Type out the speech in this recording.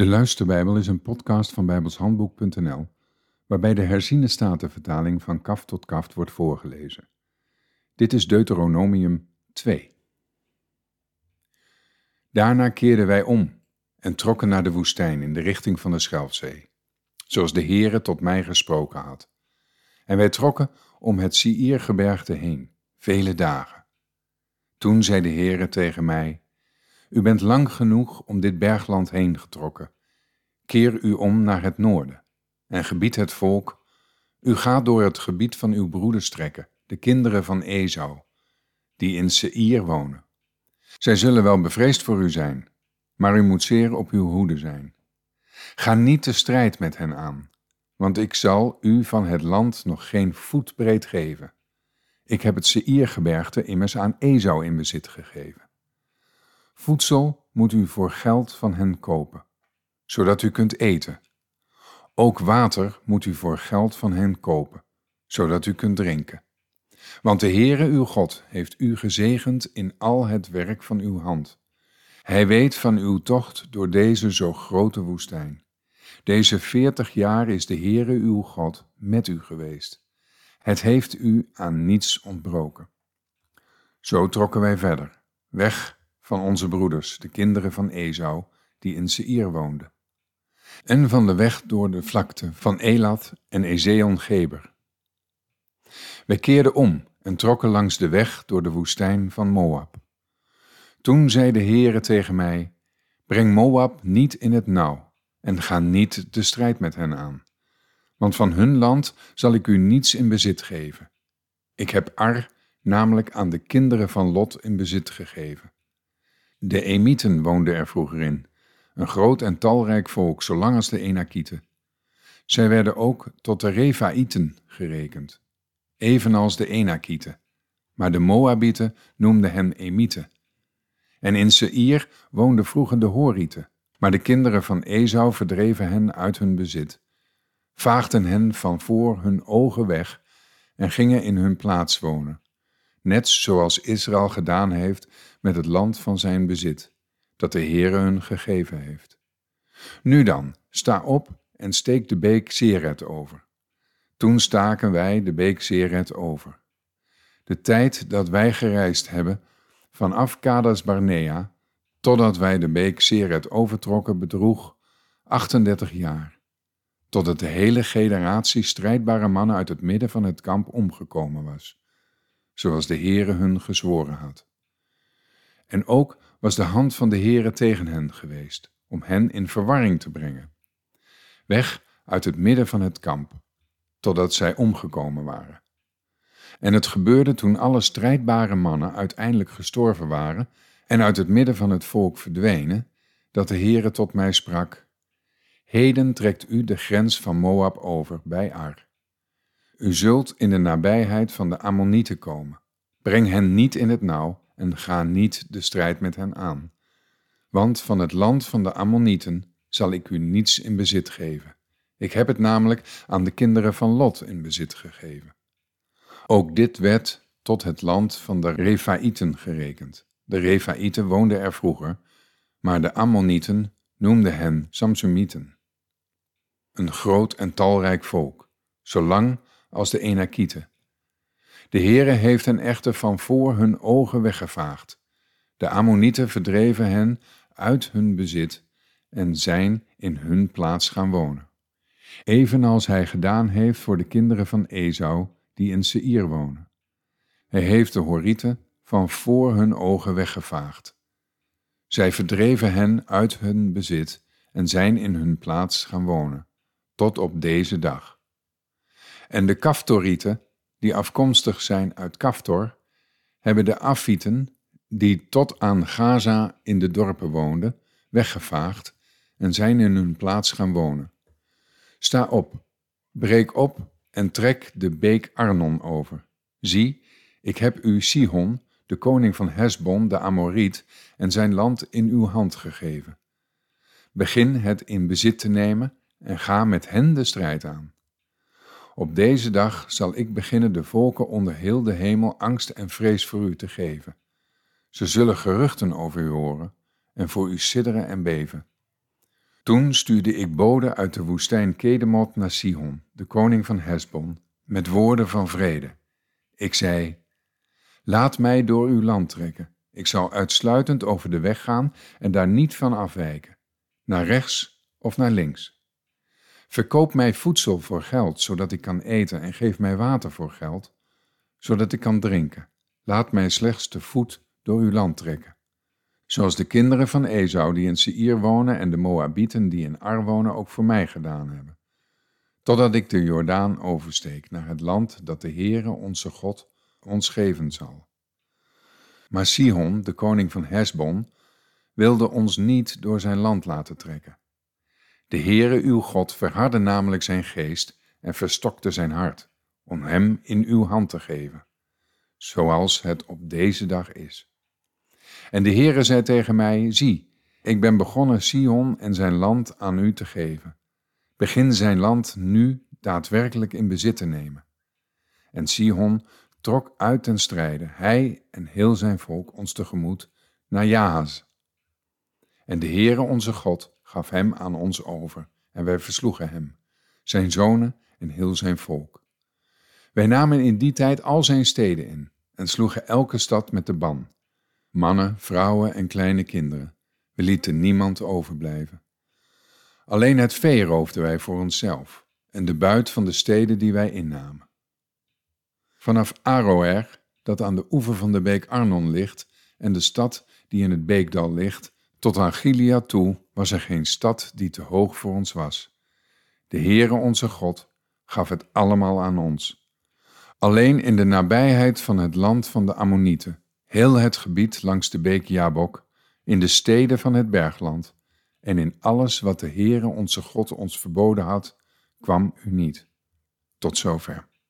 De Luisterbijbel is een podcast van bijbelshandboek.nl, waarbij de herziene statenvertaling van kaft tot kaft wordt voorgelezen. Dit is Deuteronomium 2. Daarna keerden wij om en trokken naar de woestijn in de richting van de Schelfzee, zoals de Heere tot mij gesproken had. En wij trokken om het Siirgebergte heen, vele dagen. Toen zei de Heere tegen mij, u bent lang genoeg om dit bergland heen getrokken. Keer u om naar het noorden en gebied het volk. U gaat door het gebied van uw broeders trekken, de kinderen van Esau, die in Seir wonen. Zij zullen wel bevreesd voor u zijn, maar u moet zeer op uw hoede zijn. Ga niet de strijd met hen aan, want ik zal u van het land nog geen voetbreed geven. Ik heb het Seirgebergte immers aan Esau in bezit gegeven. Voedsel moet u voor geld van hen kopen, zodat u kunt eten. Ook water moet u voor geld van hen kopen, zodat u kunt drinken. Want de Heere uw God heeft u gezegend in al het werk van uw hand. Hij weet van uw tocht door deze zo grote woestijn. Deze veertig jaar is de Heere uw God met u geweest. Het heeft u aan niets ontbroken. Zo trokken wij verder, weg van onze broeders, de kinderen van Esau, die in Seir woonden. En van de weg door de vlakte van Elat en Ezeon-Geber. Wij keerden om en trokken langs de weg door de woestijn van Moab. Toen zei de Heere tegen mij, breng Moab niet in het nauw en ga niet de strijd met hen aan, want van hun land zal ik u niets in bezit geven. Ik heb Ar, namelijk aan de kinderen van Lot, in bezit gegeven. De Emieten woonden er vroeger in, een groot en talrijk volk, zolang als de Enakieten. Zij werden ook tot de Refaïten gerekend, evenals de Enakieten, maar de Moabieten noemden hen Emieten. En in Seir woonden vroeger de Horieten, maar de kinderen van Esau verdreven hen uit hun bezit, vaagden hen van voor hun ogen weg en gingen in hun plaats wonen net zoals Israël gedaan heeft met het land van zijn bezit, dat de Heere hun gegeven heeft. Nu dan, sta op en steek de beek Seret over. Toen staken wij de beek Seret over. De tijd dat wij gereisd hebben, vanaf Kadas Barnea, totdat wij de beek Seret overtrokken, bedroeg 38 jaar, totdat de hele generatie strijdbare mannen uit het midden van het kamp omgekomen was zoals de Heere hun gezworen had. En ook was de hand van de Heere tegen hen geweest, om hen in verwarring te brengen. Weg uit het midden van het kamp, totdat zij omgekomen waren. En het gebeurde toen alle strijdbare mannen uiteindelijk gestorven waren en uit het midden van het volk verdwenen, dat de Heere tot mij sprak, Heden trekt u de grens van Moab over bij Ar. U zult in de nabijheid van de Ammonieten komen. Breng hen niet in het nauw en ga niet de strijd met hen aan. Want van het land van de Ammonieten zal ik u niets in bezit geven. Ik heb het namelijk aan de kinderen van Lot in bezit gegeven. Ook dit werd tot het land van de Refaïten gerekend. De Refaïten woonden er vroeger, maar de Ammonieten noemden hen Samsumieten. Een groot en talrijk volk, zolang als de Enakieten. De Heere heeft hen echter van voor hun ogen weggevaagd. De Ammonieten verdreven hen uit hun bezit en zijn in hun plaats gaan wonen. Evenals hij gedaan heeft voor de kinderen van Esau die in Seir wonen. Hij heeft de Horieten van voor hun ogen weggevaagd. Zij verdreven hen uit hun bezit en zijn in hun plaats gaan wonen, tot op deze dag. En de Kaftorieten, die afkomstig zijn uit Kaftor, hebben de Afieten, die tot aan Gaza in de dorpen woonden, weggevaagd en zijn in hun plaats gaan wonen. Sta op, breek op en trek de beek Arnon over. Zie, ik heb u Sihon, de koning van Hesbon, de Amoriet, en zijn land in uw hand gegeven. Begin het in bezit te nemen en ga met hen de strijd aan. Op deze dag zal ik beginnen de volken onder heel de hemel angst en vrees voor u te geven. Ze zullen geruchten over u horen en voor u sidderen en beven. Toen stuurde ik boden uit de woestijn Kedemot naar Sihon, de koning van Hesbon, met woorden van vrede. Ik zei, laat mij door uw land trekken. Ik zal uitsluitend over de weg gaan en daar niet van afwijken, naar rechts of naar links. Verkoop mij voedsel voor geld, zodat ik kan eten, en geef mij water voor geld, zodat ik kan drinken. Laat mij slechts te voet door uw land trekken. Zoals de kinderen van Esau die in Seir wonen en de Moabieten die in Ar wonen ook voor mij gedaan hebben. Totdat ik de Jordaan oversteek naar het land dat de Heere onze God ons geven zal. Maar Sihon, de koning van Hesbon, wilde ons niet door zijn land laten trekken. De Heere uw God verhardde namelijk zijn geest en verstokte zijn hart, om hem in uw hand te geven, zoals het op deze dag is. En de Heere zei tegen mij, zie, ik ben begonnen Sion en zijn land aan u te geven. Begin zijn land nu daadwerkelijk in bezit te nemen. En Sihon trok uit ten strijde, hij en heel zijn volk ons tegemoet, naar Jahaz. En de Heere onze God gaf hem aan ons over, en wij versloegen hem, zijn zonen en heel zijn volk. Wij namen in die tijd al zijn steden in, en sloegen elke stad met de ban, mannen, vrouwen en kleine kinderen. We lieten niemand overblijven. Alleen het vee roofden wij voor onszelf, en de buit van de steden die wij innamen. Vanaf Aroer, dat aan de oever van de beek Arnon ligt, en de stad die in het beekdal ligt, tot aan Gilead toe was er geen stad die te hoog voor ons was. De Heere onze God gaf het allemaal aan ons. Alleen in de nabijheid van het land van de Ammonieten, heel het gebied langs de beek Jabok, in de steden van het bergland en in alles wat de Heere onze God ons verboden had, kwam u niet. Tot zover.